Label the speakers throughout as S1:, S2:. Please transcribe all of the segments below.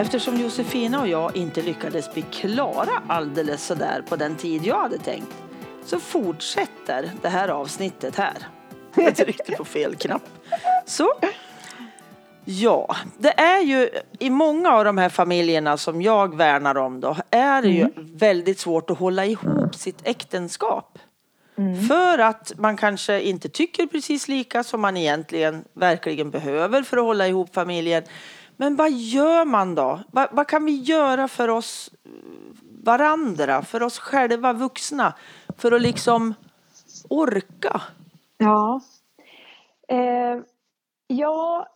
S1: Eftersom Josefina och jag inte lyckades bli klara alldeles sådär på den tid jag hade tänkt så fortsätter det här avsnittet här. Jag tryckte på fel knapp. Så. Ja, det är ju i många av de här familjerna som jag värnar om då är det ju väldigt svårt att hålla ihop sitt äktenskap. För att man kanske inte tycker precis lika som man egentligen verkligen behöver för att hålla ihop familjen. Men vad gör man då? Vad, vad kan vi göra för oss varandra, för oss själva vuxna, för att liksom orka?
S2: Ja. Eh, jag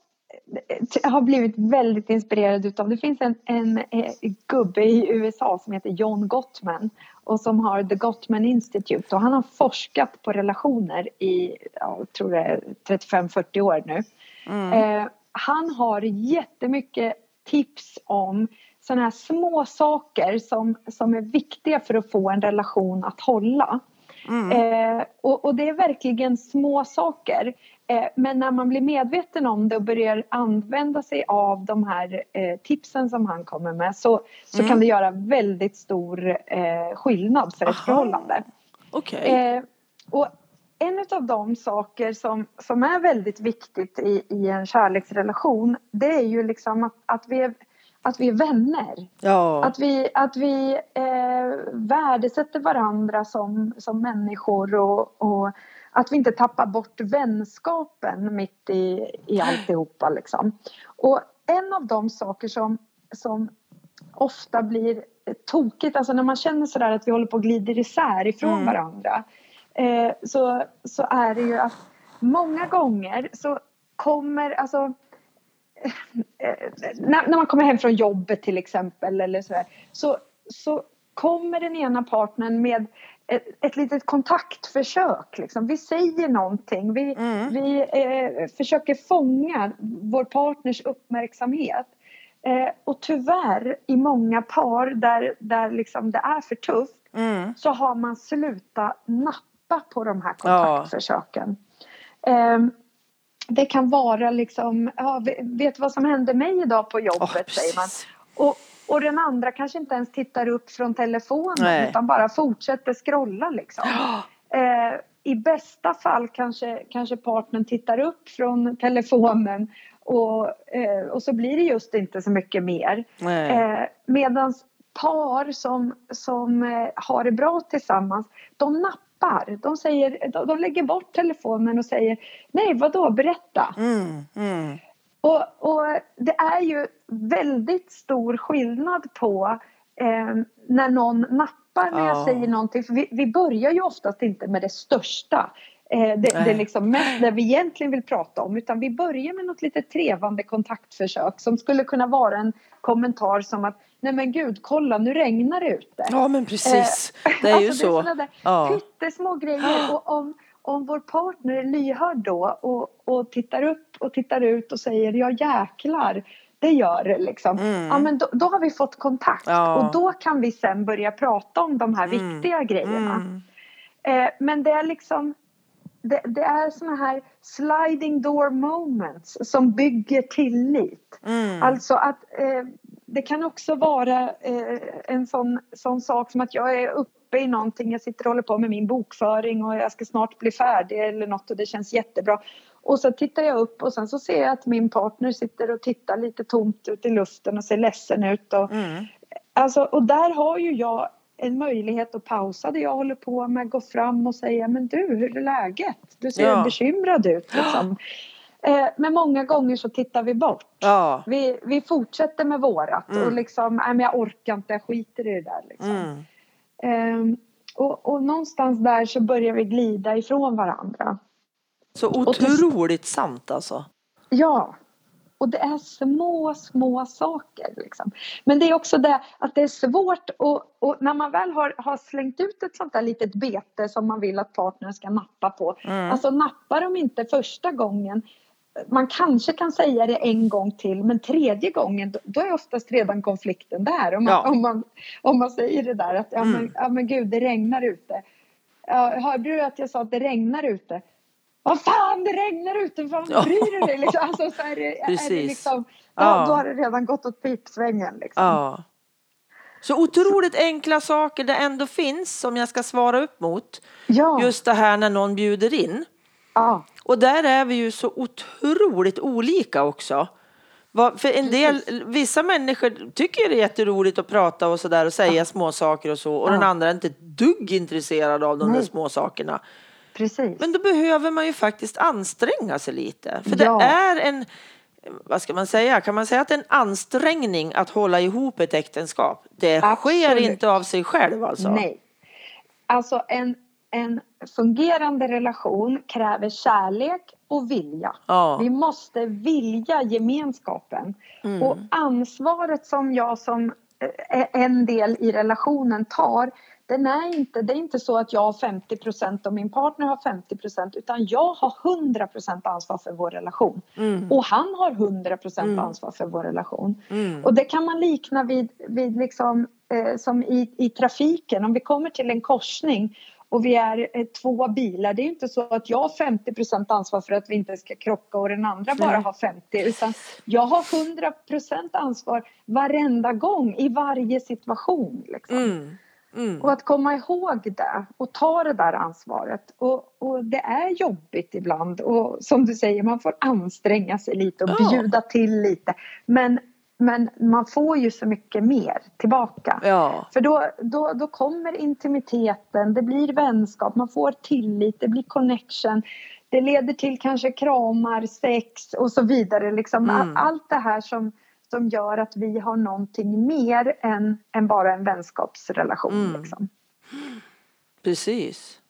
S2: har blivit väldigt inspirerad utav, det finns en, en, eh, gubbe i USA som heter John Gottman och som har The Gottman Institute och han har forskat på relationer i, jag tror det är 35-40 år nu. Eh, han har jättemycket tips om sådana här små saker som, som är viktiga för att få en relation att hålla. Eh, och, och det är verkligen små saker. Eh, men när man blir medveten om det och börjar använda sig av de här eh, tipsen som han kommer med så, så kan det göra väldigt stor eh, skillnad för ett
S1: Aha.
S2: förhållande.
S1: Okej.
S2: Eh, och en av de saker som, som är väldigt viktigt i, i en kärleksrelation det är ju liksom att, att, vi, är, att vi är vänner.
S1: Ja.
S2: Att vi, att vi eh, värdesätter varandra som, som människor och, och att vi inte tappar bort vänskapen mitt i, i alltihopa. Liksom. Och en av de saker som, som ofta blir tokigt, alltså när man känner sådär att vi håller på att glida isär ifrån varandra eh, så, så är det ju att många gånger så kommer, alltså eh, när, när man kommer hem från jobbet till exempel eller sådär, så, så kommer den ena partnern med ett, ett litet kontaktförsök. Liksom. Vi säger någonting, vi, vi eh, försöker fånga vår partners uppmärksamhet. Eh, och tyvärr i många par där, där liksom det är för tufft så har man slutat nappa på de här kontaktförsöken. Ehm, det kan vara liksom, ja, vet du vad som hände mig idag på jobbet?
S1: Ja,
S2: säger man. Och, och den andra kanske inte ens tittar upp från telefonen
S1: Nej.
S2: utan bara fortsätter scrolla liksom. Eh, I bästa fall kanske, kanske partnern tittar upp från telefonen och, eh, och så blir det just inte så mycket mer. Eh, Medan par som, som eh, har det bra tillsammans, de nappar. De, säger, de, de lägger bort telefonen och säger nej vadå berätta.
S1: Mm, mm.
S2: Och, och det är ju väldigt stor skillnad på eh, när någon nappar när jag
S1: Ja.
S2: säger någonting. För vi, vi börjar ju oftast inte med det största. Eh, det, det är liksom mest det vi egentligen vill prata om. Utan vi börjar med något lite trevande kontaktförsök som skulle kunna vara en kommentar som att Nej men gud, kolla nu regnar det ute.
S1: Ja men precis. Det är ju
S2: alltså,
S1: så.
S2: Det är där
S1: Ja.
S2: pyttesmå grejer. Och om, om vår partner är lyhörd då och, och tittar upp och tittar ut och säger ja jäklar, det gör det liksom. Ja men då, då har vi fått kontakt
S1: Mm. Ja.
S2: och då kan vi sen börja prata om de här viktiga grejerna.
S1: Mm.
S2: Eh, men det är liksom det, det är såna här sliding door moments som bygger tillit.
S1: Mm.
S2: Alltså att eh, det kan också vara eh, en sån, sån sak som att jag är uppe i någonting, jag sitter och håller på med min bokföring och jag ska snart bli färdig eller något och det känns jättebra. Och så tittar jag upp och sen så ser jag att min partner sitter och tittar lite tomt ut i luften och ser ledsen ut. Och,
S1: Mm.
S2: alltså, och där har ju jag en möjlighet att pausa det jag håller på med, gå fram och säga men du, hur är läget? Du ser
S1: Ja.
S2: bekymrad ut. Liksom. Eh, men många gånger så tittar vi bort.
S1: Ja.
S2: Vi, vi fortsätter med vårat
S1: Mm.
S2: och liksom, nej men jag orkar inte, jag skiter i det där liksom.
S1: Mm.
S2: Ehm, och, och någonstans där så börjar vi glida ifrån varandra.
S1: Så
S2: Och till-
S1: otroligt sant alltså.
S2: Ja. Och det är små, små saker. Liksom. Men det är också det att det är svårt och, och när man väl har, har slängt ut ett sånt där litet bete som man vill att partnern ska nappa på.
S1: Mm.
S2: Alltså nappar de inte första gången man kanske kan säga det en gång till men tredje gången då, är oftast redan konflikten där. Om man,
S1: Ja.
S2: om man, om man säger det där att ja, men,
S1: Mm.
S2: ja men gud det regnar ute. Ja, hörde du att jag sa att det regnar ute? vad fan det regnar ute, vad bryr du dig? Liksom, alltså, så är det,
S1: Precis.
S2: är det liksom, då,
S1: Ja.
S2: då har det redan gått åt pipsvängen. Liksom.
S1: Ja. Så otroligt enkla saker det ändå finns som jag ska svara upp mot.
S2: Ja,
S1: Just det här när någon bjuder in.
S2: Ja,
S1: Och där är vi ju så otroligt olika också. För en del, vissa människor tycker det är jätteroligt att prata och sådär och säga små saker och så och den
S2: Ja.
S1: andra är inte ett dugg intresserad av de där
S2: Nej.
S1: små sakerna.
S2: precis.
S1: Men då behöver man ju faktiskt anstränga sig lite. För
S2: Ja.
S1: det är en, vad ska man säga, kan man säga att det är en ansträngning att hålla ihop ett äktenskap? Det sker
S2: Absolut.
S1: inte av sig själv alltså.
S2: Nej. Alltså en, en fungerande relation kräver kärlek och vilja.
S1: Ja.
S2: Vi måste vilja gemenskapen.
S1: Mm.
S2: Och ansvaret som jag som eh, en del i relationen tar den är inte, det är inte så att jag har 50 procent och min partner har 50 procent utan jag har 100 procent ansvar för vår relation.
S1: Mm.
S2: Och han har 100 procent ansvar för vår relation.
S1: Mm.
S2: Och det kan man likna vid, vid liksom, eh, som i, i trafiken. Om vi kommer till en korsning och vi är eh, två bilar. Det är inte så att jag har 50% ansvar för att vi inte ska krocka och den andra bara har 50. Utan jag har 100% ansvar varenda gång i varje situation. Liksom.
S1: Mm. Mm.
S2: Och att komma ihåg det och ta det där ansvaret. Och, och det är jobbigt ibland och som du säger man får anstränga sig lite och bjuda till lite. Men, men man får ju så mycket mer tillbaka.
S1: Ja.
S2: För då, då, då kommer intimiteten, det blir vänskap, man får tillit, det blir connection. Det leder till kanske kramar, sex och så vidare. Liksom
S1: Mm.
S2: Allt det här som, som gör att vi har någonting mer än, än bara en vänskapsrelation.
S1: Mm.
S2: Liksom.
S1: Precis.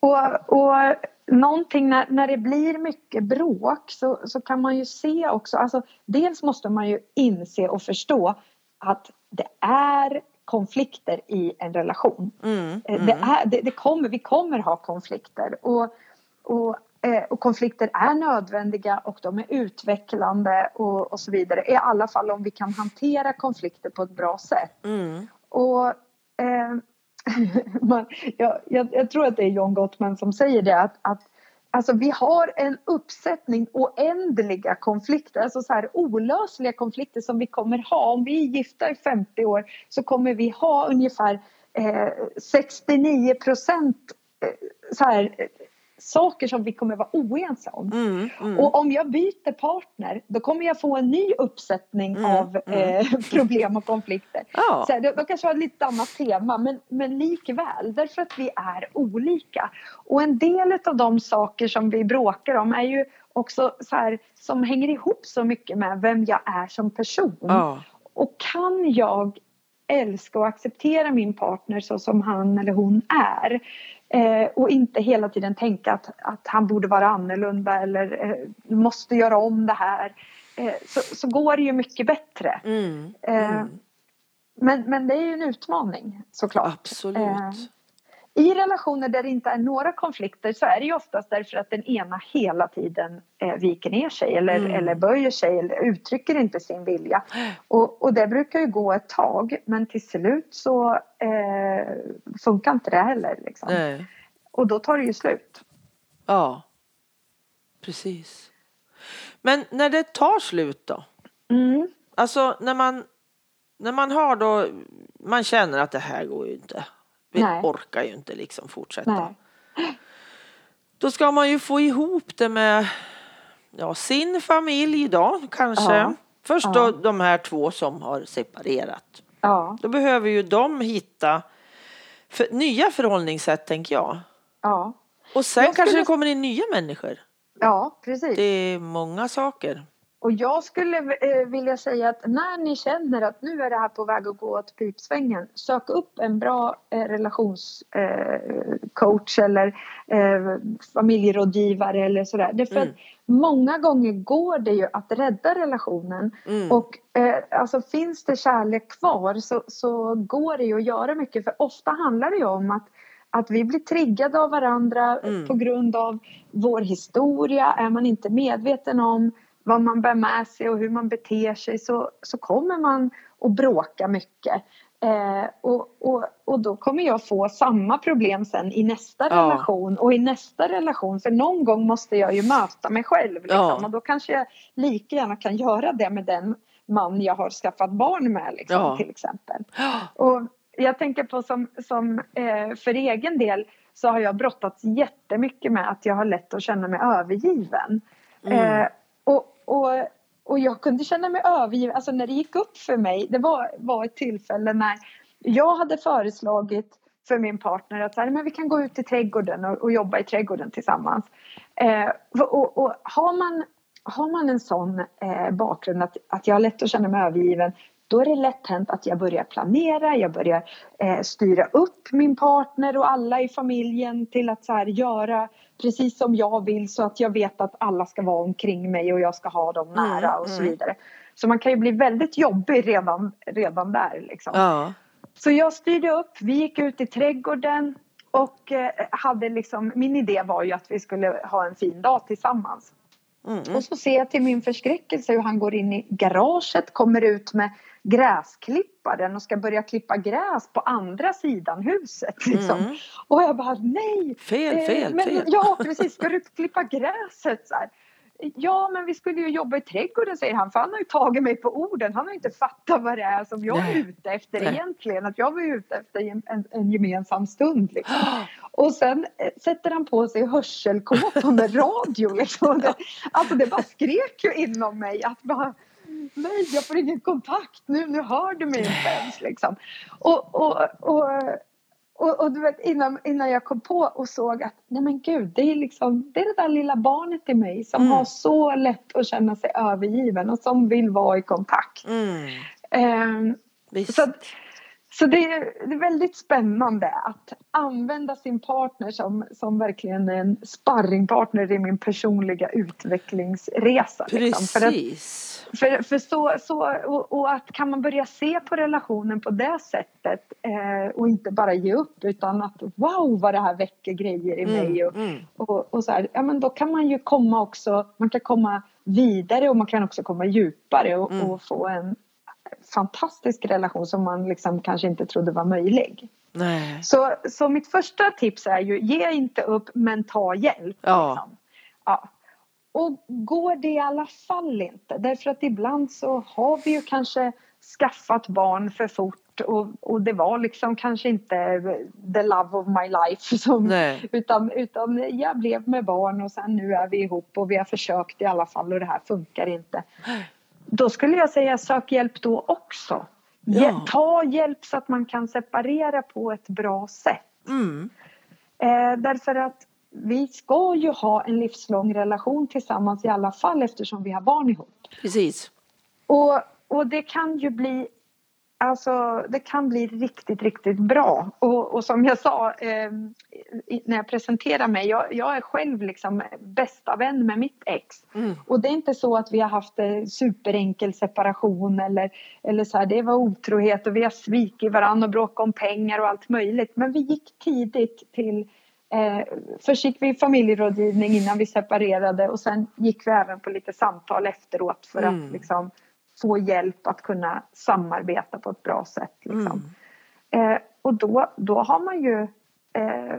S2: Och, och någonting när, när det blir mycket bråk så, så kan man ju se också, alltså dels måste man ju inse och förstå att det är konflikter i en relation.
S1: Mm.
S2: Eh, Det är, det, det kommer, vi kommer ha konflikter och, och, eh, och konflikter är nödvändiga och de är utvecklande och, och så vidare. I alla fall om vi kan hantera konflikter på ett bra sätt.
S1: Mm.
S2: Och, eh, man, jag, jag, jag tror att det är John Gottman som säger det att, att alltså vi har en uppsättning oändliga konflikter, alltså så här olösliga konflikter som vi kommer ha. Om vi är gifta i 50 år så kommer vi ha ungefär eh, 69 procent eh, så här, saker som vi kommer vara oense om.
S1: Mm. Mm.
S2: Och om jag byter partner då kommer jag få en ny uppsättning
S1: Mm,
S2: av eh, problem och konflikter.
S1: Ja.
S2: Så de, de kanske har ett lite annat tema men, men likväl därför att vi är olika. Och en del av de saker som vi bråkar om är ju också så här som hänger ihop så mycket med vem jag är som person.
S1: Ja.
S2: Och kan jag älska och acceptera min partner så som han eller hon är eh, och inte hela tiden tänka att, att han borde vara annorlunda eller eh, måste göra om det här eh, så, så går det ju mycket bättre.
S1: Mm.
S2: Eh,
S1: Mm.
S2: Men, men det är ju en utmaning såklart.
S1: Absolut.
S2: I relationer där det inte är några konflikter så är det ju oftast därför att den ena hela tiden eh, viker ner sig eller,
S1: Mm.
S2: eller böjer sig eller uttrycker inte sin vilja. Och, och det brukar ju gå ett tag men till slut så eh, funkar inte det heller. Liksom.
S1: Nej.
S2: Och då tar det ju slut.
S1: Ja. Precis. Men när det tar slut då?
S2: Mm.
S1: Alltså när man, när man har då, man känner att det här går ju inte. Vi
S2: Nej.
S1: orkar ju inte liksom fortsätta.
S2: Nej.
S1: Då ska man ju få ihop det med ja, sin familj då kanske.
S2: Ja.
S1: Först
S2: Ja.
S1: då de här två som har separerat.
S2: Ja,
S1: Då behöver ju de hitta för, nya förhållningssätt tänker jag.
S2: ja.
S1: Och sen
S2: Jag
S1: kanske
S2: skulle-
S1: det kommer in nya människor.
S2: ja precis.
S1: Det är många saker.
S2: Och jag skulle eh, vilja säga att när ni känner att nu är det här på väg att gå åt pipsvängen, sök upp en bra eh, relationscoach eller eh, familjerådgivare eller sådär. Därför
S1: Mm.
S2: att många gånger går det ju att rädda relationen
S1: Mm.
S2: och alltså finns det kärlek kvar så, så går det ju att göra mycket för ofta handlar det ju om att att vi blir triggade av varandra
S1: Mm.
S2: på grund av vår historia. Är man inte medveten om vad man bär med sig och hur man beter sig så, så kommer man att bråka mycket. Eh, och, och, och då kommer jag få samma problem sen i nästa
S1: Ja.
S2: relation och i nästa relation. För någon gång måste jag ju möta mig själv. Liksom.
S1: Ja.
S2: Och då kanske jag lika gärna kan göra det med den man jag har skaffat barn med liksom,
S1: Ja.
S2: till exempel. Och jag tänker på som, som eh, för egen del så har jag brottats jättemycket med att jag har lätt att känna mig övergiven.
S1: Mm.
S2: Eh, och, och, och jag kunde känna mig övergiven, alltså när det gick upp för mig, det var, var ett tillfälle när jag hade föreslagit för min partner att så här, men vi kan gå ut i trädgården och, och jobba i trädgården tillsammans. Eh, och, och har, man, har man en sån eh, bakgrund att, att jag har lätt att känna mig övergiven då är det lätt hänt att jag börjar planera, jag börjar eh, styra upp min partner och alla i familjen till att så här, göra precis som jag vill så att jag vet att alla ska vara omkring mig och jag ska ha dem nära
S1: Mm,
S2: och så
S1: mm.
S2: vidare. Så man kan ju bli väldigt jobbig redan, redan där. Liksom.
S1: Ja.
S2: Så jag styrde upp, vi gick ut i trädgården och eh, hade liksom, min idé var ju att vi skulle ha en fin dag tillsammans.
S1: Mm.
S2: Och så ser jag till min förskräckelse hur han går in i garaget, kommer ut med gräsklipparen och ska börja klippa gräs på andra sidan huset. Liksom.
S1: Mm.
S2: Och jag bara nej!
S1: Fel,
S2: Eh,
S1: fel,
S2: men,
S1: fel.
S2: Ja precis, ska du klippa gräset? Så här. Ja men vi skulle ju jobba i trädgården säger han för han har ju tagit mig på orden. Han har inte fattat vad det är som jag är ute efter
S1: Nej.
S2: egentligen. Att jag var ute efter en, en, en gemensam stund. Liksom. Och sen eh, sätter han på sig hörselkåpan med radio. Liksom. Det, alltså det bara skrek ju inom mig att bara Nej, jag får ingen kontakt nu, nu hör du mig inte ens liksom. Och, och, och, och, och du vet innan, innan jag kom på och såg att nej men gud, det är liksom det är det där lilla barnet i mig som
S1: Mm.
S2: har så lätt att känna sig övergiven och som vill vara i kontakt.
S1: Mm. Visst.
S2: så att, så det är, väldigt spännande att använda sin partner som, som verkligen en sparringpartner i min personliga utvecklingsresa. liksom. För att,
S1: Precis.
S2: för, för så, så, och, och att kan man börja se på relationen på det sättet eh, och inte bara ge upp utan att wow vad det här väcker grejer i mig och,
S1: Mm.
S2: och, och så här, ja men då kan man ju komma också, man kan komma vidare och man kan också komma djupare och,
S1: Mm.
S2: och få en fantastisk relation som man liksom kanske inte trodde var möjlig.
S1: Nej.
S2: Så, så mitt första tips är ju, ge inte upp men ta hjälp.
S1: Ja.
S2: Liksom. Ja. Och går det i alla fall inte, därför att ibland så har vi ju kanske skaffat barn för fort och, och det var liksom kanske inte the love of my life som,
S1: Nej.
S2: utan, utan jag blev med barn och sen nu är vi ihop och vi har försökt i alla fall och det här funkar inte. Då skulle jag säga sök hjälp då också.
S1: Ja.
S2: Ta hjälp så att man kan separera på ett bra sätt.
S1: Mm.
S2: Eh, därför att vi ska ju ha en livslång relation tillsammans i alla fall eftersom vi har barn ihop.
S1: Precis.
S2: Och, och det kan ju bli Alltså det kan bli riktigt, riktigt bra. Och, och som jag sa eh, när jag presenterar mig, jag, jag är själv liksom bästa vän med mitt ex.
S1: Mm.
S2: Och det är inte så att vi har haft eh, superenkel separation eller, eller så här, det var otrohet och vi har svikit varandra och bråkat om pengar och allt möjligt. Men vi gick tidigt till Eh, först gick vi familjerådgivning innan vi separerade och sen gick vi även på lite samtal efteråt för
S1: Mm.
S2: att liksom, få hjälp att kunna samarbeta på ett bra sätt. Liksom.
S1: Mm.
S2: Eh, och då, då har man ju eh,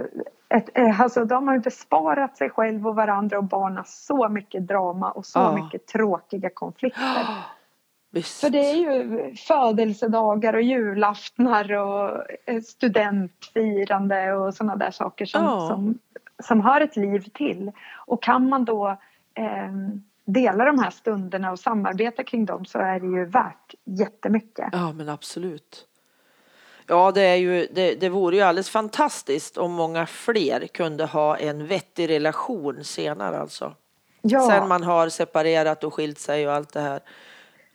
S2: ett, eh, alltså då har man ju besparat sig själv och varandra och barnen så mycket drama och så
S1: Ja.
S2: mycket tråkiga konflikter.
S1: Visst.
S2: För det är ju födelsedagar och julaftnar och eh, studentfirande och sådana där saker som,
S1: Ja.
S2: som, som hör ett liv till. Och kan man då eh, dela de här stunderna och samarbeta kring dem så är det ju värt jättemycket.
S1: Ja, men absolut. Ja, det, är ju, det, det vore ju alldeles fantastiskt om många fler kunde ha en vettig relation senare alltså.
S2: Ja,
S1: Sen man har separerat och skilt sig och allt det här.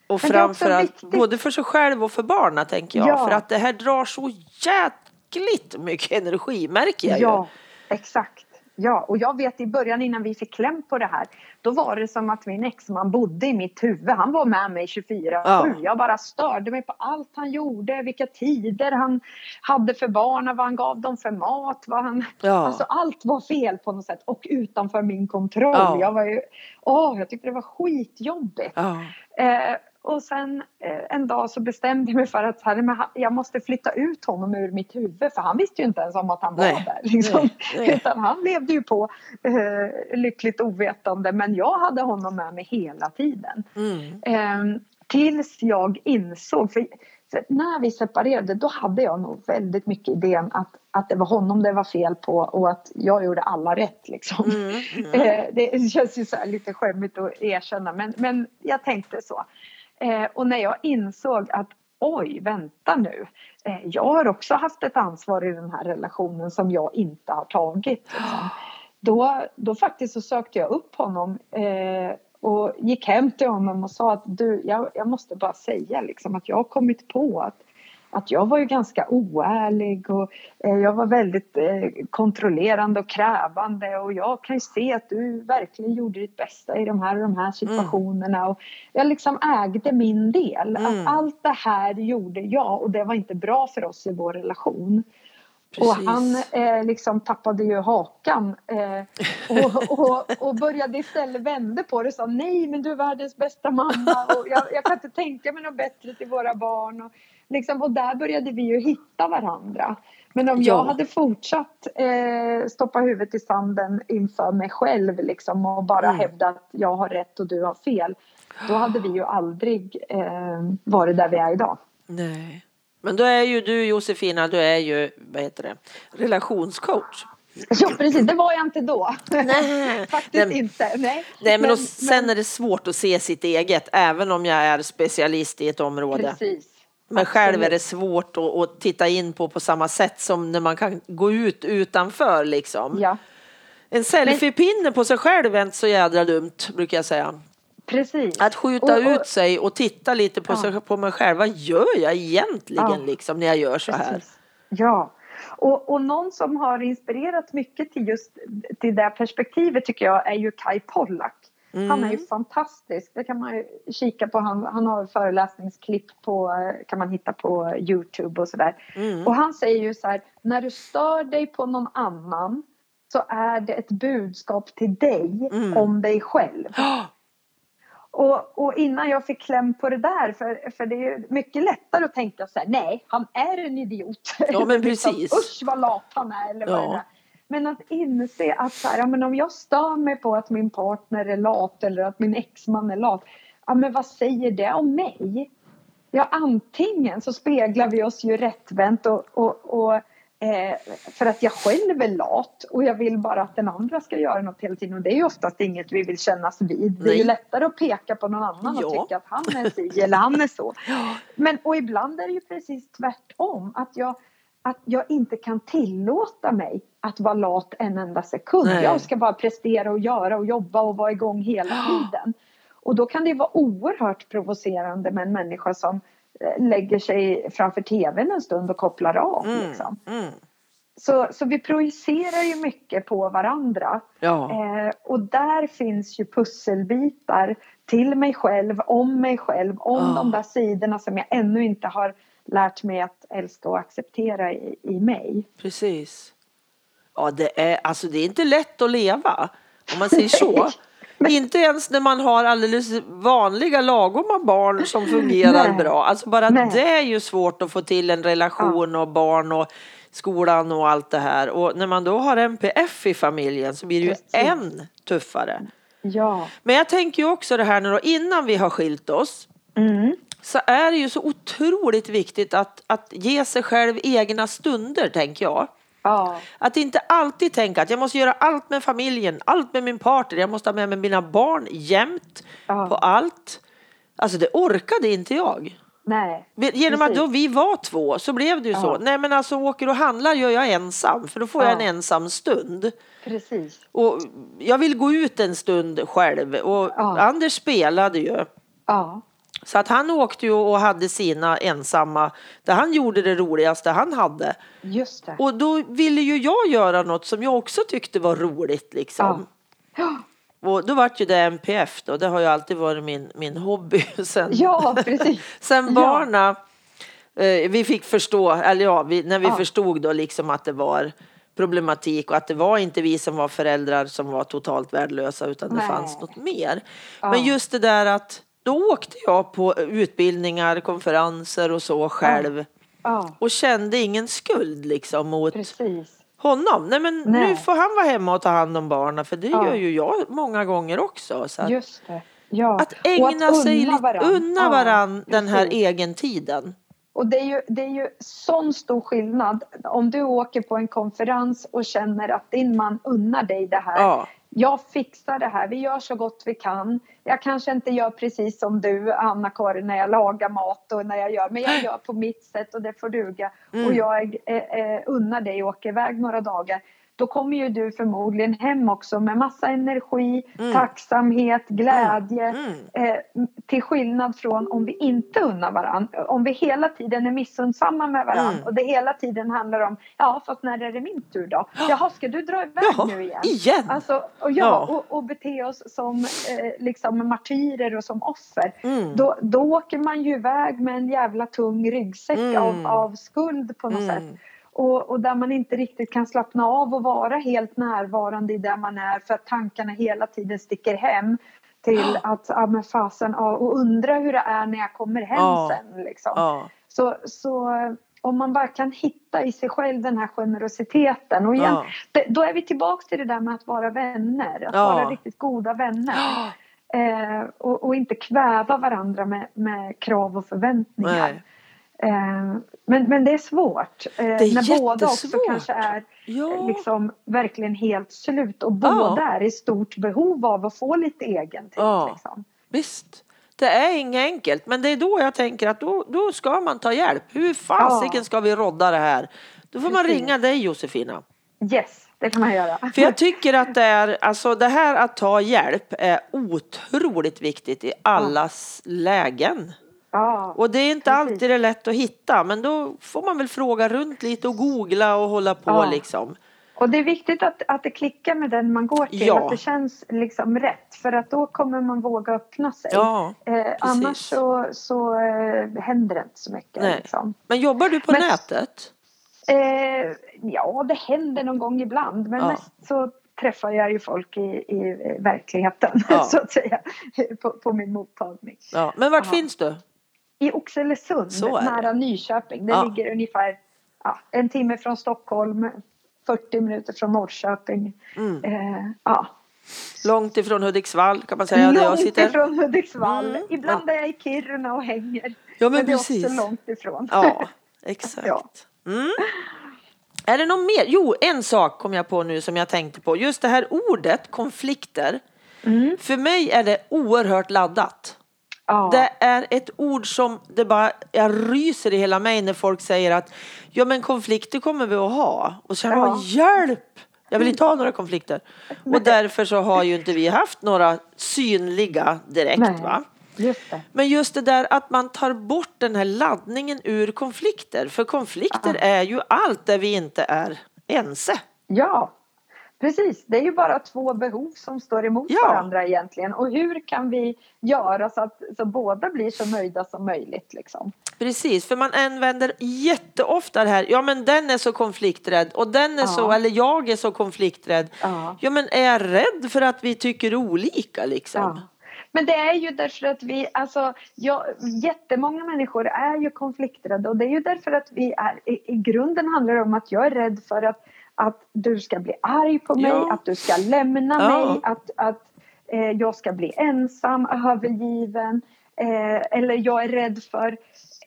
S1: Och framförallt både för sig själv och för barnen tänker jag.
S2: Ja.
S1: För att det här drar så jäkligt mycket energi märker jag
S2: ja
S1: ju.
S2: exakt. Ja, och jag vet i början innan vi fick kläm på det här då var det som att min exman bodde i mitt huvud. Han var med mig 24-7.
S1: Ja.
S2: Jag bara störde mig på allt han gjorde, vilka tider han hade för barnen, vad han gav dem för mat. Vad han...
S1: Ja.
S2: Alltså allt var fel på något sätt och utanför min kontroll.
S1: Ja.
S2: Jag var ju, åh, jag tyckte det var skitjobbigt. Eh, Och sen eh, en dag så bestämde jag mig för att här, jag måste flytta ut honom ur mitt huvud för han visste ju inte ens om att han var
S1: Nej.
S2: där. Liksom.
S1: Nej, nej.
S2: Utan han levde ju på eh, lyckligt ovetande men jag hade honom med mig hela tiden.
S1: Mm.
S2: Eh, tills jag insåg, för, för när vi separerade då hade jag nog väldigt mycket idén att, att det var honom det var fel på och att jag gjorde alla rätt liksom.
S1: Mm. Mm.
S2: Eh, det känns ju så lite skämmigt att erkänna men, men jag tänkte så. Eh, och när jag insåg att oj, vänta nu. Eh, jag har också haft ett ansvar i den här relationen som jag inte har tagit. Liksom. Då, då faktiskt så sökte jag upp honom eh, och gick hem till honom och sa att du, jag, jag måste bara säga liksom att jag har kommit på att att jag var ju ganska oärlig och eh, jag var väldigt eh, kontrollerande och krävande och jag kan ju se att du verkligen gjorde ditt bästa i de här och de här situationerna och jag liksom ägde min del.
S1: Mm.
S2: Att allt det här gjorde jag och det var inte bra för oss i vår relation.
S1: Precis.
S2: Och han eh, liksom tappade ju hakan eh, och, och, och började istället vända på det och sa nej men du är världens bästa mamma och jag, jag kan inte tänka mig något bättre till våra barn. Och, liksom, och där började vi ju hitta varandra. Men om
S1: Ja.
S2: jag hade fortsatt eh, stoppa huvudet i sanden inför mig själv liksom, och bara
S1: Mm.
S2: hävda att jag har rätt och du har fel. Då hade vi ju aldrig eh, varit där vi är idag.
S1: Nej. Men då är ju du Josefina, du är ju, vad heter det, relationscoach.
S2: Ja precis, det var jag inte då.
S1: Nej.
S2: Faktiskt
S1: Nej.
S2: inte. Nej,
S1: Nej men,
S2: Men-
S1: och sen
S2: men-
S1: är det svårt att se sitt eget, även om jag är specialist i ett område.
S2: Precis.
S1: Men själv är det svårt att, att titta in på på samma sätt som när man kan gå ut utanför liksom.
S2: Ja,
S1: En selfiepinne på sig själv är inte så jädra dumt, brukar jag säga.
S2: precis.
S1: Att skjuta
S2: Och- och-
S1: ut sig och titta lite på,
S2: Ja.
S1: sig, på mig själv. Vad gör jag egentligen
S2: Ja.
S1: liksom, när jag gör så här?
S2: Precis. Ja. Och, och någon som har inspirerat mycket till just till det perspektivet tycker jag är ju Kai Pollak. Han är ju fantastisk. Det kan man kika på. Han, han har föreläsningsklipp på, kan man hitta på Youtube och sådär. Och han säger ju så här, när du stör dig på någon annan så är det ett budskap till dig om dig själv. Och, och innan jag fick kläm på det där, för, för det är mycket lättare att tänka så här, nej, han är en idiot.
S1: Ja, men
S2: Liksom,
S1: precis.
S2: Usch vad lat han är eller vad
S1: Ja.
S2: det är. Men att inse att så här, ja, men om jag stör mig på att min partner är lat eller att min exman är lat, ja men vad säger det om mig? Ja, antingen så speglar vi oss ju rättvänt och, och, och eh, för att jag själv är lat och jag vill bara att den andra ska göra något hela tiden och det är ju oftast inget vi vill kännas vid. Det är ju lättare att peka på någon annan
S1: Ja.
S2: och tycka att han är si eller han är så. Men och ibland är det ju precis tvärtom att jag att jag inte kan tillåta mig att vara lat en enda sekund.
S1: Nej.
S2: Jag ska bara prestera och göra och jobba och vara igång hela tiden. Och då kan det vara oerhört provocerande med en människa som eh, lägger sig framför tvn en stund och kopplar av. Liksom.
S1: Mm.
S2: Så, så vi projicerar ju mycket på varandra.
S1: Ja.
S2: Eh, och där finns ju pusselbitar till mig själv, om mig själv, om
S1: Ja.
S2: de där sidorna som jag ännu inte har lärt mig att älska och acceptera i, i mig.
S1: Precis. Ja, det är, alltså, det är inte lätt att leva, om man säger så. Inte ens när man har alldeles vanliga lagoma barn som fungerar
S2: Nej.
S1: bra. Alltså bara
S2: Nej.
S1: det är ju svårt att få till en relation och barn och skolan och allt det här. Och när man då har MPF i familjen så blir det ju
S2: Precis.
S1: än tuffare.
S2: Ja.
S1: Men jag tänker ju också det här nu då, innan vi har skilt oss
S2: Mm.
S1: Så är det ju så otroligt viktigt att, att ge sig själv egna stunder, tänker jag.
S2: Ja.
S1: Att inte alltid tänka att jag måste göra allt med familjen, allt med min partner, jag måste ha med mig mina barn jämt
S2: Ja.
S1: på allt. Alltså det orkade inte jag.
S2: Nej.
S1: Genom att
S2: Precis.
S1: då vi var två så blev det ju så.
S2: Ja.
S1: Nej men alltså åker och handlar gör jag ensam för då får jag
S2: Ja.
S1: en ensam stund.
S2: Precis.
S1: Och jag vill gå ut en stund själv och
S2: Ja.
S1: Anders spelade ju.
S2: Ja.
S1: Så att han åkte ju och hade sina ensamma, där han gjorde det roligaste han hade.
S2: Just det.
S1: Och då ville ju jag göra något som jag också tyckte var roligt liksom.
S2: Ja.
S1: Och då vart ju det MPF då, det har ju alltid varit min, min hobby sen,
S2: Ja, precis.
S1: sen
S2: Ja.
S1: barna, eh, vi fick förstå, eller ja, vi, när vi
S2: Ja.
S1: förstod då liksom att det var problematik och att det var inte vi som var föräldrar som var totalt värdelösa utan det
S2: Nej.
S1: fanns något mer.
S2: Ja.
S1: Men just det där att då åkte jag på utbildningar, konferenser och så själv.
S2: Ja,
S1: Och kände ingen skuld liksom mot
S2: precis.
S1: honom. Nej men nu
S2: Nej.
S1: får han vara hemma och ta hand om barnen för det
S2: Ja.
S1: gör ju jag många gånger också. Så att,
S2: Just det. Ja.
S1: att
S2: Och
S1: ägna sig lite,
S2: varann.
S1: unna
S2: Ja,
S1: varann den här egentiden.
S2: Och det är, ju, det är ju sån stor skillnad om du åker på en konferens och känner att din man unnar dig det här.
S1: Ja.
S2: Jag fixar det här, vi gör så gott vi kan. Jag kanske inte gör precis som du Anna-Karin när jag lagar mat och när jag gör, men jag gör på mitt sätt och det får duga.
S1: Mm.
S2: Och jag eh, eh, unnar dig och åker iväg några dagar. Då kommer ju du förmodligen hem också med massa energi, tacksamhet, glädje.
S1: Mm.
S2: Eh, till skillnad från om vi inte unnar varandra. Om vi hela tiden är missundsamma med varandra
S1: Mm.
S2: och det hela tiden handlar om ja fast när är det min tur då? Jaha ska du dra iväg
S1: Jaha,
S2: nu igen?
S1: igen?
S2: Alltså, och,
S1: Ja.
S2: ja, och, och bete oss som eh, liksom martyrer och som offer.
S1: Mm.
S2: Då, då åker man ju iväg med en jävla tung ryggsäck
S1: Mm.
S2: av, av skuld på något
S1: Mm.
S2: sätt. Och, och där man inte riktigt kan slappna av och vara helt närvarande i där man är för att tankarna hela tiden sticker hem till att, ja men fasen, ja, och undra hur det är när jag kommer hem
S1: Ja.
S2: sen. Liksom.
S1: Ja.
S2: Så, så om man bara kan hitta i sig själv den här generositeten. Och igen, det, då är vi tillbaka till det där med att vara vänner. Att vara riktigt goda vänner. Eh, och, och inte kväva varandra med, med krav och förväntningar.
S1: Nej.
S2: Eh, men, men det är svårt. Eh,
S1: är
S2: när båda också kanske är
S1: Ja.
S2: liksom verkligen helt slut och
S1: Ja.
S2: båda är i stort behov av att få lite egen tid.
S1: Ja.
S2: Liksom.
S1: Visst. Det är inget enkelt, men det är då jag tänker att då, då ska man ta hjälp. Hur fasiken
S2: Ja.
S1: ska vi rodda det här? Då får man
S2: Precis.
S1: ringa dig Josefina.
S2: Yes, det kan man göra.
S1: För jag tycker att det är, alltså det här att ta hjälp är otroligt viktigt i allas lägen.
S2: Ja.
S1: Och det är inte
S2: Precis.
S1: alltid det är lätt att hitta, men då får man väl fråga runt lite och googla och hålla på
S2: Ja.
S1: liksom.
S2: Och det är viktigt att, att det klickar med den man går till,
S1: Ja.
S2: att det känns liksom rätt. För att då kommer man våga öppna sig.
S1: Ja,
S2: eh, annars så, så eh, händer det inte så mycket. Liksom.
S1: Men jobbar du på
S2: Men-
S1: nätet?
S2: Eh, ja, det händer någon gång ibland. Men mest så träffar jag ju folk i, i verkligheten,
S1: Ja.
S2: så att säga, på, på min mottagning.
S1: Ja. Men vart
S2: Ja.
S1: finns du?
S2: I Oxelösund,
S1: är det.
S2: nära Nyköping. Det
S1: Ja.
S2: ligger ungefär ja, en timme från Stockholm, 40 minuter från Norrköping.
S1: Mm.
S2: Eh, ja.
S1: Långt ifrån Hudiksvall kan man säga. Där jag
S2: Långt
S1: sitter.
S2: ifrån Hudiksvall.
S1: Mm,
S2: Ibland är jag i Kiruna och hänger.
S1: Ja, men
S2: det är
S1: precis.
S2: också långt ifrån.
S1: Ja, exakt.
S2: Ja.
S1: Mm. Är det något mer? Jo, en sak kom jag på nu som jag tänkte på. Just det här ordet konflikter.
S2: Mm.
S1: För mig är det oerhört laddat.
S2: Ja.
S1: Det är ett ord som det bara, jag ryser i hela mig när folk säger att ja men konflikter kommer vi att ha. Och så
S2: Ja.
S1: hjälp! Jag vill inte ha några konflikter. Och därför så har ju inte vi haft några synliga direkt
S2: Nej.
S1: va.
S2: Just det.
S1: Men just det där att man tar bort den här laddningen ur konflikter. För konflikter är ju allt där vi inte är ense.
S2: Ja, precis. Det är ju bara två behov som står emot
S1: Ja.
S2: varandra egentligen. Och hur kan vi göra så att så båda blir så nöjda som möjligt? Liksom?
S1: Precis, för man använder jätteofta det här, ja men den är så konflikträdd och den är
S2: Ja.
S1: så, eller jag är så konflikträdd.
S2: Ja.
S1: Ja men är jag rädd för att vi tycker olika liksom?
S2: Ja. Men det är ju därför att vi, alltså, ja, jättemånga människor är ju konflikträdda och det är ju därför att vi är, i, i grunden handlar det om att jag är rädd för att, att du ska bli arg på mig,
S1: Ja.
S2: att du ska lämna
S1: Ja.
S2: mig, att, att eh, jag ska bli ensam, övergiven eh, eller jag är rädd för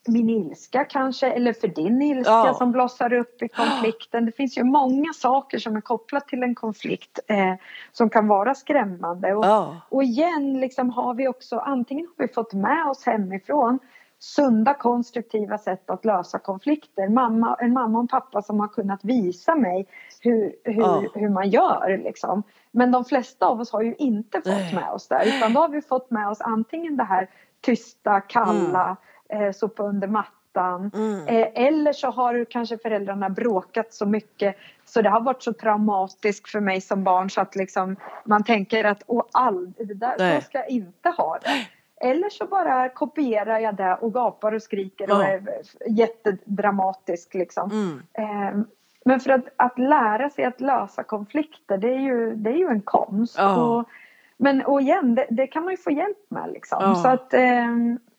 S2: min ilska kanske eller för din ilska
S1: Ja.
S2: som blossar upp i konflikten. Det finns ju många saker som är kopplat till en konflikt eh, som kan vara skrämmande. Och, och igen liksom har vi också antingen har vi fått med oss hemifrån sunda konstruktiva sätt att lösa konflikter. Mamma, en mamma och en pappa som har kunnat visa mig hur, hur,
S1: Ja.
S2: hur man gör. Liksom. Men de flesta av oss har ju inte fått med oss det. Utan då har vi fått med oss antingen det här tysta, kalla, eh, sopa under mattan.
S1: Mm.
S2: Eh, eller så har kanske föräldrarna bråkat så mycket så det har varit så traumatiskt för mig som barn så att liksom man tänker att Åh, all, det där så ska jag inte ha det. Eller så bara kopierar jag det och gapar och skriker och är jättedramatisk liksom.
S1: Mm.
S2: Eh, men för att, att lära sig att lösa konflikter det är ju, det är ju en konst. Och, men och igen, det, det, kan man ju få hjälp med liksom. Så att, eh,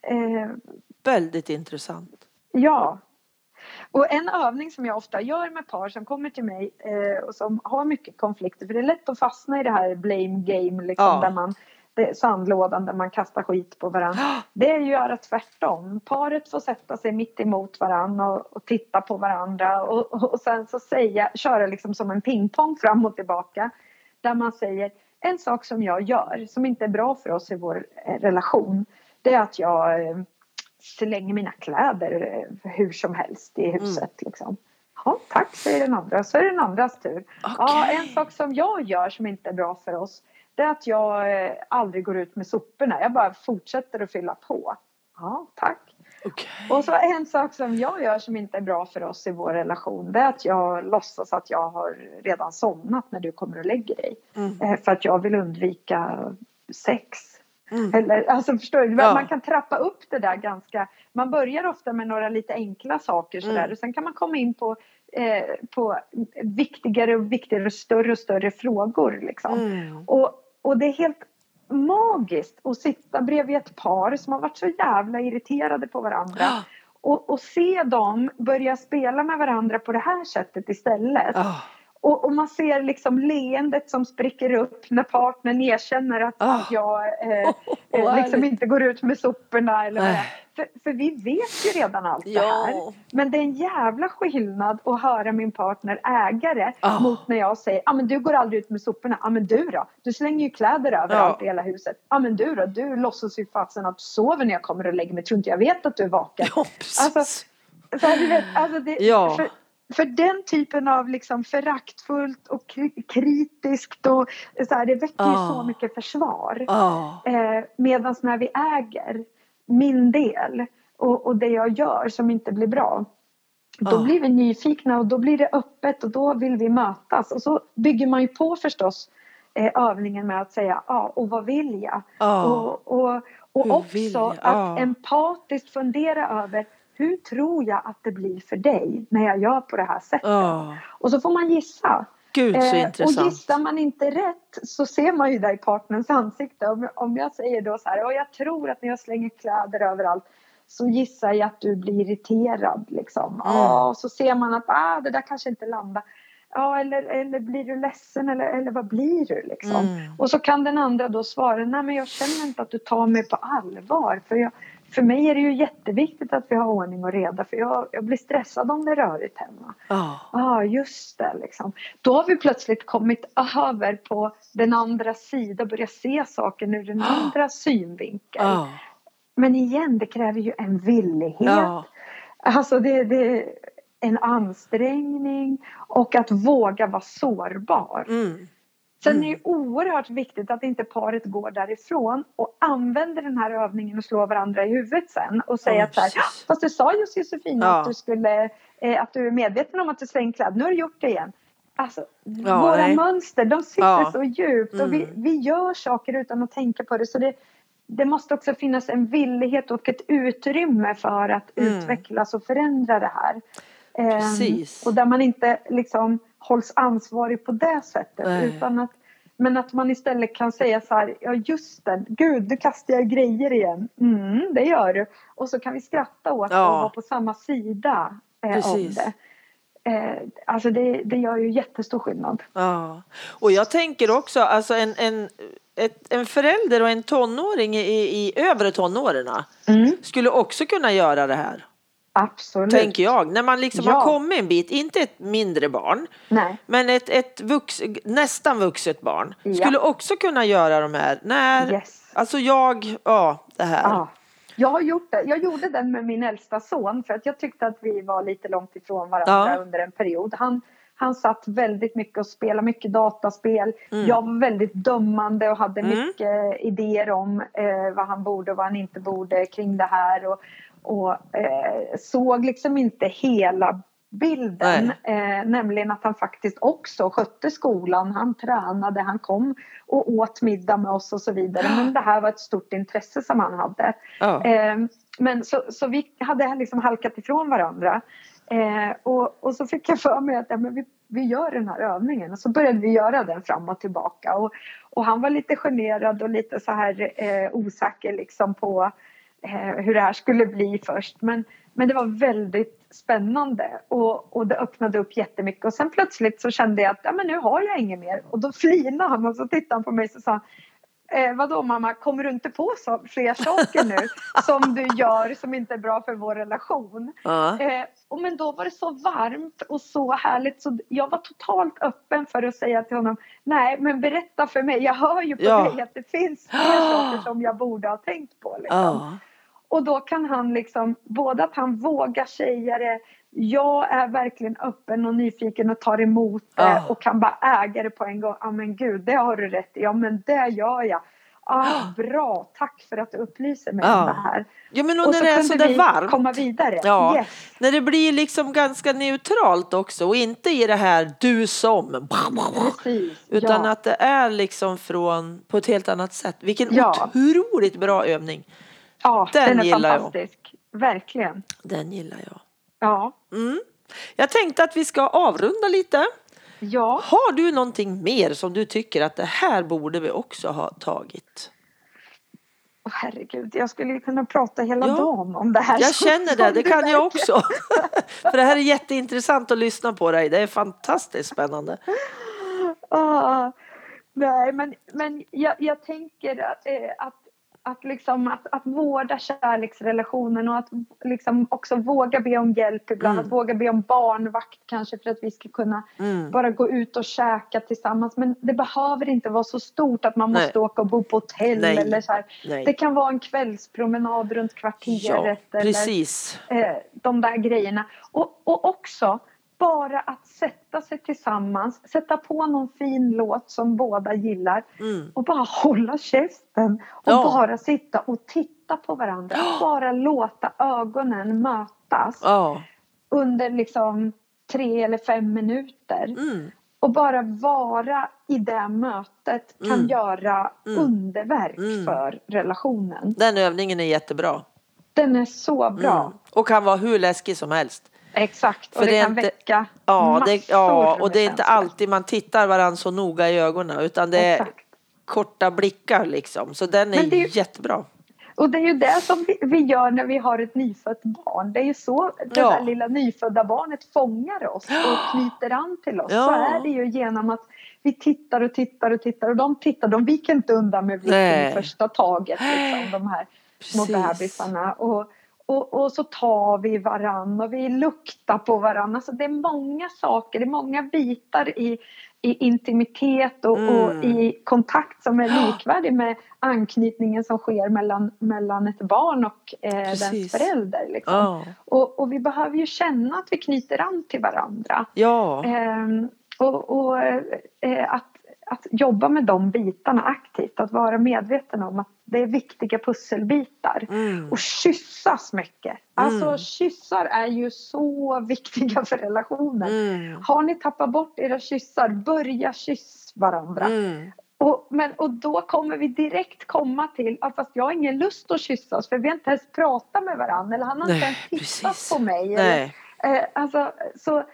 S2: eh,
S1: Väldigt intressant.
S2: Ja. Och en övning som jag ofta gör med par som kommer till mig eh, och som har mycket konflikter, för det är lätt att fastna i det här blame game liksom, ja. där man sandlådan där man kastar skit på varandra. Det är ju att göra tvärtom. Paret får sätta sig mitt emot varandra och, och titta på varandra och, och, sen så säga, köra liksom som en pingpong fram och tillbaka. Där man säger en sak som jag gör som inte är bra för oss i vår eh, relation. Det är att jag eh, slänger mina kläder eh, hur som helst i huset. Mm. Liksom. Ja, tack säger den andra. Så är det den andras tur. Okay. Ja, en sak som jag gör som inte är bra för oss det är att jag eh, aldrig går ut med soporna. Jag bara fortsätter att fylla på. Ja, tack. Okay. Och så en sak som jag gör som inte är bra för oss i vår relation det är att jag låtsas att jag har redan somnat när du kommer och lägger dig. Mm. Eh, för att jag vill undvika sex. Mm. Eller, alltså förstår du? Ja. Man kan trappa upp det där ganska. Man börjar ofta med några lite enkla saker sådär mm. och sen kan man komma in på, eh, på viktigare och viktigare, större och större frågor liksom. Mm. Och och det är helt magiskt att sitta bredvid ett par som har varit så jävla irriterade på varandra. Och, och se dem börja spela med varandra på det här sättet istället. Oh. Och, och, man ser liksom leendet som spricker upp när partnern erkänner att, oh. jag eh, oh, liksom inte går ut med soporna. Eller vad för, för vi vet ju redan allt ja. det här. Men det är en jävla skillnad att höra min partner ägare oh. mot när jag säger ah, men du går aldrig ut med soporna. Ah, men du då? Du slänger ju kläder överallt i hela huset. Ah, men du då? Du låtsas ju fasen att du sover när jag kommer och lägger mig. Tror inte jag vet att du är vaken. Ja, alltså, så här, vet, alltså det, ja. För, för den typen av liksom föraktfullt och kritiskt och så här, det väcker oh. ju så mycket försvar. Oh. Eh, Medan när vi äger min del och, och det jag gör som inte blir bra. Då oh. blir vi nyfikna och då blir det öppet och då vill vi mötas. Och så bygger man ju på förstås eh, övningen med att säga ja, ah, och vad vill jag? Och, och, och också att empatiskt fundera över hur tror jag att det blir för dig när jag gör på det här sättet? Oh. Och så får man gissa.
S1: Gud så eh, intressant.
S2: Och gissar man inte rätt så ser man ju det i partnerns ansikte. Om, om jag säger då så här, och jag tror att när jag slänger kläder överallt så gissar jag att du blir irriterad liksom. Mm. Ja, så ser man att ah, det där kanske inte landar. Ja, eller, eller blir du ledsen eller, eller vad blir du liksom? Mm. Och så kan den andra då svara, nej men jag känner inte att du tar mig på allvar för jag, för mig är det ju jätteviktigt att vi har ordning och reda för jag, jag blir stressad om det är rörigt hemma. Ja, oh. ah, just det liksom. Då har vi plötsligt kommit över på den andra sidan och börjat se saken ur den oh. andra synvinkeln. Oh. Men igen, det kräver ju en villighet. Ja. Alltså det, det är en ansträngning och att våga vara sårbar. Mm. Sen mm. är det oerhört viktigt att inte paret går därifrån och använder den här övningen och slår varandra i huvudet sen och säger oh, att så här, fast du sa just Josefina ja. att du skulle, eh, att du är medveten om att du slänger kläder, nu har du gjort det igen. Alltså, ja, våra nej. mönster, de sitter ja. så djupt mm. och vi, mm. vi gör saker utan att tänka på det. Så det, det måste också finnas en villighet och ett utrymme för att mm. utvecklas och förändra det här. Um, och där man inte liksom hålls ansvarig på det sättet. Utan att, men att man istället kan säga så här, ja just det, gud nu kastar jag grejer igen. Mm, det gör du. Och så kan vi skratta åt ja. och vara på samma sida eh, om det. Eh, alltså det, det gör ju jättestor skillnad.
S1: Ja. Och jag tänker också, alltså en, en, ett, en förälder och en tonåring i, i övre tonåren mm. skulle också kunna göra det här.
S2: Absolut.
S1: Tänker jag. När man liksom ja. har kommit en bit, inte ett mindre barn, Nej. men ett, ett vux, nästan vuxet barn ja. skulle också kunna göra de här. När, yes. Alltså jag, ja det här. Ja.
S2: Jag har gjort det. Jag gjorde den med min äldsta son för att jag tyckte att vi var lite långt ifrån varandra ja. under en period. Han, han satt väldigt mycket och spelade mycket dataspel. Mm. Jag var väldigt dömande och hade mm. mycket idéer om eh, vad han borde och vad han inte borde kring det här. Och, och eh, såg liksom inte hela bilden. Eh, nämligen att han faktiskt också skötte skolan. Han tränade, han kom och åt middag med oss och så vidare. Men det här var ett stort intresse som han hade. Oh. Eh, men så, så vi hade liksom halkat ifrån varandra. Eh, och, och så fick jag för mig att ja, men vi vi gör den här övningen. Och så började vi göra den fram och tillbaka. Och, och han var lite generad och lite så här eh, osäker liksom på hur det här skulle bli först. Men, men det var väldigt spännande och, och det öppnade upp jättemycket. Och sen plötsligt så kände jag att ja, men nu har jag inget mer. Och då flinade han och så tittade han på mig och sa Eh, vadå mamma, kommer du inte på så, fler saker nu som du gör som inte är bra för vår relation?
S1: Ja.
S2: Eh, och men då var det så varmt och så härligt så jag var totalt öppen för att säga till honom Nej men berätta för mig, jag hör ju på
S1: Ja.
S2: dig att det finns fler saker som jag borde ha tänkt på. Liksom.
S1: Ja.
S2: Och då kan han liksom, både att han vågar säga det, jag är verkligen öppen och nyfiken och tar emot det
S1: Ja.
S2: och kan bara äga det på en gång. Ja men gud, det har du rätt i. Ja men det gör jag. Ah, bra, tack för att du upplyser mig
S1: Ja.
S2: om det här.
S1: ja, men och
S2: Och
S1: när
S2: så
S1: det är så där
S2: vi
S1: varmt.
S2: komma vidare.
S1: Ja.
S2: Yes.
S1: När det blir liksom ganska neutralt också och inte i det här du som.
S2: Precis.
S1: Utan
S2: ja.
S1: att det är liksom från på ett helt annat sätt. Vilken
S2: Ja.
S1: otroligt bra övning.
S2: Ja,
S1: den
S2: den, är
S1: gillar jag.
S2: fantastisk. Verkligen.
S1: Den gillar jag.
S2: Ja.
S1: Mm. Jag tänkte att vi ska avrunda lite.
S2: Ja.
S1: Har du någonting mer som du tycker att det här borde vi också ha tagit?
S2: Åh, herregud, jag skulle kunna prata hela
S1: Ja.
S2: dagen om det här.
S1: Jag känner det, det kan jag också. För det här är jätteintressant att lyssna på dig. Det är fantastiskt spännande.
S2: Ah, nej, men, men jag, jag tänker att, eh, att, att, liksom, att, att vårda kärleksrelationen och att liksom också våga be om hjälp ibland.
S1: Mm.
S2: Att våga be om barnvakt kanske för att vi ska kunna
S1: Mm.
S2: bara gå ut och käka tillsammans. Men det behöver inte vara så stort att man
S1: Nej.
S2: måste åka och bo på hotell.
S1: Nej.
S2: Eller så. Det kan vara en kvällspromenad runt
S1: Ja,
S2: kvarteret. eller,
S1: precis.
S2: eh, de där grejerna. Och, och också bara att sätta sig tillsammans, sätta på någon fin låt som båda gillar
S1: Mm.
S2: och bara hålla käften och
S1: Ja.
S2: bara sitta och titta på varandra. Bara låta ögonen mötas
S1: Ja.
S2: under liksom tre eller fem minuter.
S1: Mm.
S2: Och bara vara i det mötet kan
S1: Mm.
S2: göra
S1: Mm.
S2: underverk
S1: Mm.
S2: för relationen.
S1: Den övningen är jättebra.
S2: Den är så bra.
S1: Mm. Och kan vara hur läskig som helst.
S2: Exakt, och
S1: För
S2: det,
S1: det är
S2: kan
S1: inte-
S2: väcka
S1: Ja, det, ja och det är inte alltid man tittar varandra så noga i ögonen utan det är
S2: Exakt.
S1: korta blickar liksom. Så den är,
S2: är
S1: jättebra.
S2: Och det är ju det som vi, gör när vi har ett nyfött barn. Det är ju så det
S1: Ja.
S2: där lilla nyfödda barnet fångar oss och knyter an till oss.
S1: Ja.
S2: Så är det ju genom att vi tittar och tittar och tittar och de tittar, de viker inte undan med blicken i första taget. Liksom, de här små bebisarna. Och, och, och så tar vi varann och vi luktar på varann. Alltså det är många saker, det är många bitar i, i intimitet och,
S1: Mm.
S2: och i kontakt som är likvärdig med anknytningen som sker mellan, mellan ett barn och eh, dens förälder. Liksom.
S1: Ja.
S2: Och, och vi behöver ju känna att vi knyter an till varandra.
S1: Ja.
S2: Ehm, och och eh, att, att jobba med de bitarna aktivt, att vara medveten om att det är viktiga pusselbitar.
S1: Mm.
S2: Och kyssas mycket. Alltså
S1: Mm.
S2: kyssar är ju så viktiga för relationen.
S1: Mm.
S2: Har ni tappat bort era kyssar, börja kyss varandra.
S1: Mm.
S2: Och, men, och då kommer vi direkt komma till, ja, fast jag har ingen lust att kyssas för vi har inte ens pratat med varandra eller han har inte ens tittat på mig.
S1: Nej.
S2: Eller, eh, alltså, så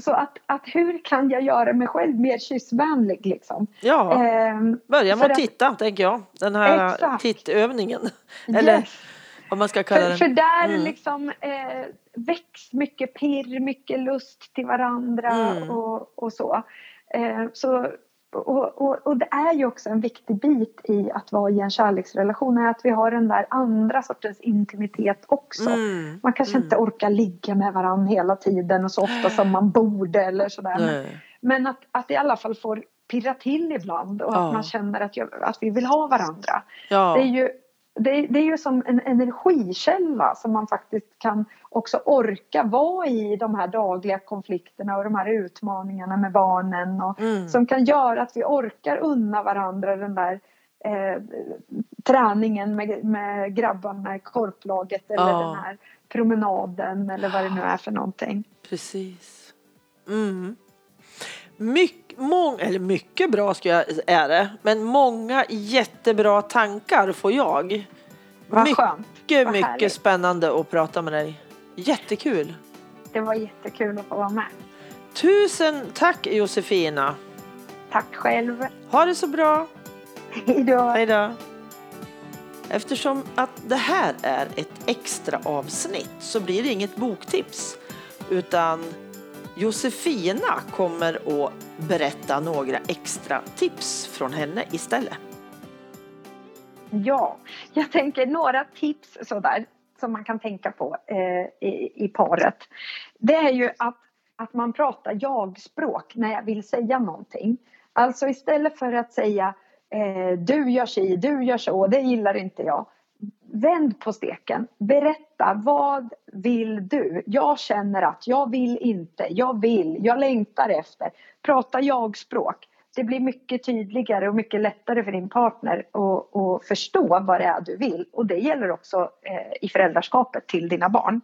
S2: så att, att hur kan jag göra mig själv mer kyssvänlig liksom?
S1: Ja,
S2: Ehm,
S1: börja med att
S2: att-
S1: titta tänker jag. Den här
S2: Exakt.
S1: tittövningen. Eller
S2: yes.
S1: vad man ska kalla
S2: För,
S1: den.
S2: för där
S1: Mm.
S2: liksom eh, väcks mycket pirr, mycket lust till varandra
S1: Mm.
S2: och, och så. Eh, så och, och, och det är ju också en viktig bit i att vara i en kärleksrelation är att vi har den där andra sortens intimitet också.
S1: Mm.
S2: Man kanske
S1: Mm.
S2: inte orkar ligga med varandra hela tiden och så ofta som man borde eller sådär. Men,
S1: Nej.
S2: men att, att i alla fall får pirra till ibland och
S1: Ja.
S2: att man känner att, jag, att vi vill ha varandra.
S1: Ja.
S2: Det är ju det, är- det är ju som en energikälla som man faktiskt kan också orka vara i de här dagliga konflikterna och de här utmaningarna med barnen och
S1: Mm.
S2: som kan göra att vi orkar unna varandra den där eh, träningen med, med grabbarna i korplaget eller
S1: Ja.
S2: den här promenaden eller vad det nu är för någonting.
S1: Precis. Mm. Mycket, mång, eller mycket bra ska jag, är det, men många jättebra tankar får jag.
S2: Vad
S1: mycket,
S2: skönt. Vad
S1: mycket
S2: härligt.
S1: spännande att prata med dig. Jättekul.
S2: Det var jättekul att få vara med.
S1: Tusen tack Josefina!
S2: Tack själv!
S1: Ha det så bra!
S2: Hej då!
S1: Eftersom att det här är ett extra avsnitt så blir det inget boktips utan Josefina kommer att berätta några extra tips från henne istället.
S2: Ja, jag tänker några tips sådär som man kan tänka på eh, i, i paret. Det är ju att, att man pratar jag-språk när jag vill säga någonting. Alltså istället för att säga eh, du gör si, du gör så, det gillar inte jag. Vänd på steken. Berätta, vad vill du? Jag känner att, jag vill inte, jag vill, jag längtar efter. Prata jag-språk. Det blir mycket tydligare och mycket lättare för din partner att, att förstå vad det är du vill. Och det gäller också eh, i föräldraskapet till dina barn.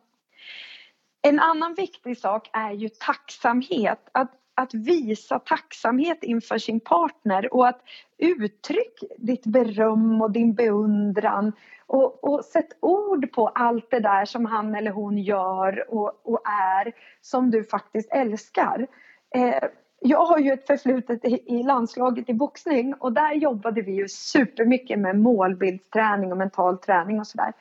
S2: En annan viktig sak är ju tacksamhet. Att att visa tacksamhet inför sin partner och att uttryck ditt beröm och din beundran och, och sätt ord på allt det där som han eller hon gör och, och är som du faktiskt älskar. Eh, jag har ju ett förflutet i, landslaget i boxning och där jobbade vi ju supermycket med målbildsträning och mental träning och sådär.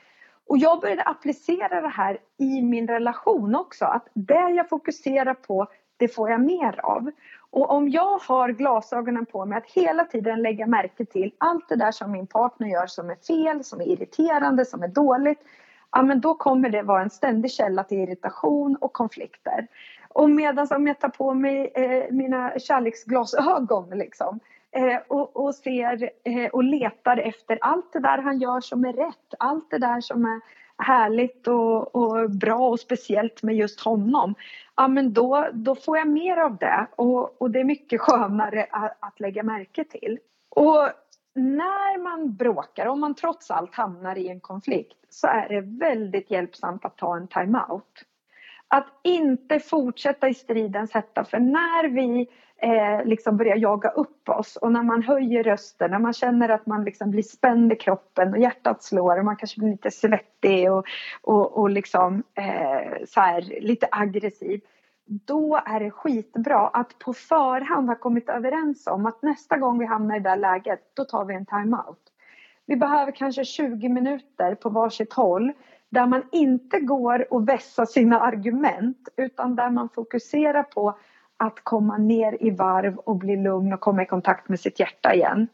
S2: Och jag började applicera det här i min relation också. Att det jag fokuserar på det får jag mer av. Och om jag har glasögonen på mig att hela tiden lägga märke till allt det där som min partner gör som är fel, som är irriterande, som är dåligt. Ja, men då kommer det vara en ständig källa till irritation och konflikter. Och medan om jag tar på mig eh, mina kärleksglasögon liksom, eh, och, och, ser eh, och letar efter allt det där han gör som är rätt, allt det där som är härligt och, och, bra och speciellt med just honom. Ja men då, då får jag mer av det och, och det är mycket skönare att, att lägga märke till. Och när man bråkar, om man trots allt hamnar i en konflikt så är det väldigt hjälpsamt att ta en time-out. Att inte fortsätta i stridens hetta för när vi eh, liksom börjar jaga upp oss och när man höjer rösten, när man känner att man liksom blir spänd i kroppen och hjärtat slår och man kanske blir lite svettig och, och, och liksom, eh, så här, lite aggressiv. Då är det skitbra att på förhand ha kommit överens om att nästa gång vi hamnar i det där läget, då tar vi en timeout. Vi behöver kanske 20 minuter på varsitt håll där man inte går och vässar sina argument utan där man fokuserar på att komma ner i varv och bli lugn och komma i kontakt med sitt hjärta igen.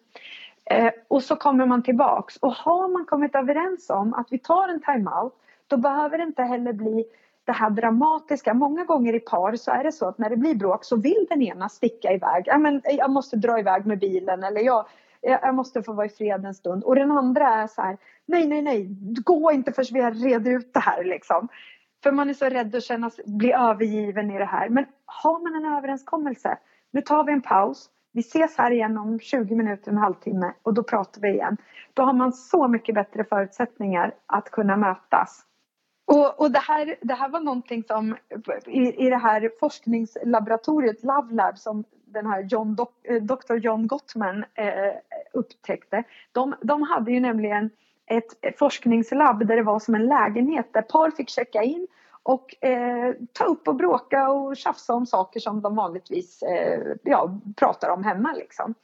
S2: Eh, och så kommer man tillbaks och har man kommit överens om att vi tar en timeout då behöver det inte heller bli det här dramatiska. Många gånger i par så är det så att när det blir bråk så vill den ena sticka iväg. Ja, men jag måste dra iväg med bilen eller jag, jag måste få vara i fred en stund. Och den andra är så här, nej, nej, nej, gå inte förrän vi har reda ut det här liksom. För man är så rädd att känna, bli övergiven i det här. Men har man en överenskommelse, nu tar vi en paus, vi ses här igen om 20 minuter, en halvtimme och då pratar vi igen. Då har man så mycket bättre förutsättningar att kunna mötas. Och, och det, här, det här var någonting som i, i det här forskningslaboratoriet Love Lab som den här John, Dr eh, John Gottman eh, upptäckte. De, de hade ju nämligen ett forskningslabb där det var som en lägenhet där par fick checka in och eh, ta upp och bråka och tjafsa om saker som de vanligtvis eh, ja, pratar om hemma. Liksom.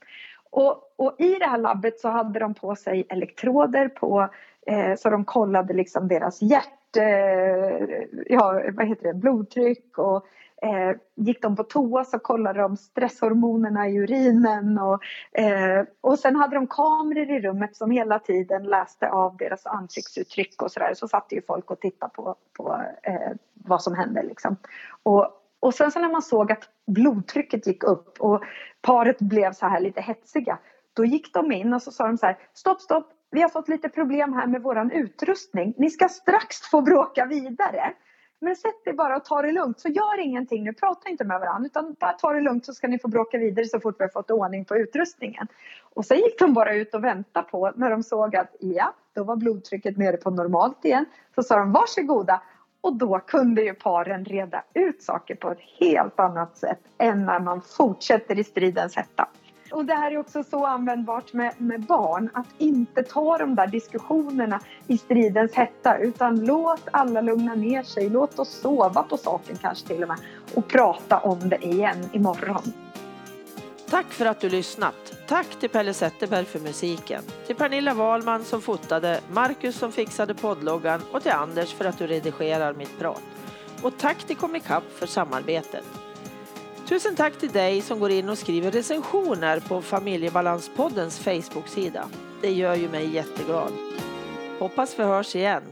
S2: Och, och, i det här labbet så hade de på sig elektroder på eh, så de kollade liksom deras hjärt, eh, ja, vad heter det, blodtryck och Eh, gick de på toa så kollade de stresshormonerna i urinen och, eh, och sen hade de kameror i rummet som hela tiden läste av deras ansiktsuttryck och sådär. Så satt ju folk och tittade på, på eh, vad som hände liksom. Och, och sen så när man såg att blodtrycket gick upp och paret blev så här lite hetsiga. Då gick de in och så sa de så här, stopp, stopp, vi har fått lite problem här med våran utrustning. Ni ska strax få bråka vidare. Men sätt dig bara och ta det lugnt. Så gör ingenting nu. Prata inte med varandra. Utan bara ta det lugnt så ska ni få bråka vidare så fort vi har fått ordning på utrustningen. Och sen gick de bara ut och väntade på när de såg att ja, då var blodtrycket nere på normalt igen. Så sa de varsågoda. Och då kunde ju paren reda ut saker på ett helt annat sätt än när man fortsätter i stridens hetta och det här är också så användbart med, med barn. Att inte ta de där diskussionerna i stridens hetta utan låt alla lugna ner sig. Låt oss sova på saken kanske till och med och prata om det igen imorgon.
S1: Tack för att du lyssnat. Tack till Pelle Zetterberg för musiken. Till Pernilla Wahlman som fotade, Marcus som fixade poddloggan och till Anders för att du redigerar mitt prat. Och tack till Comicap för samarbetet. Tusen tack till dig som går in och skriver recensioner på Familjebalanspoddens Facebook-sida. Det gör ju mig jätteglad. Hoppas vi hörs igen.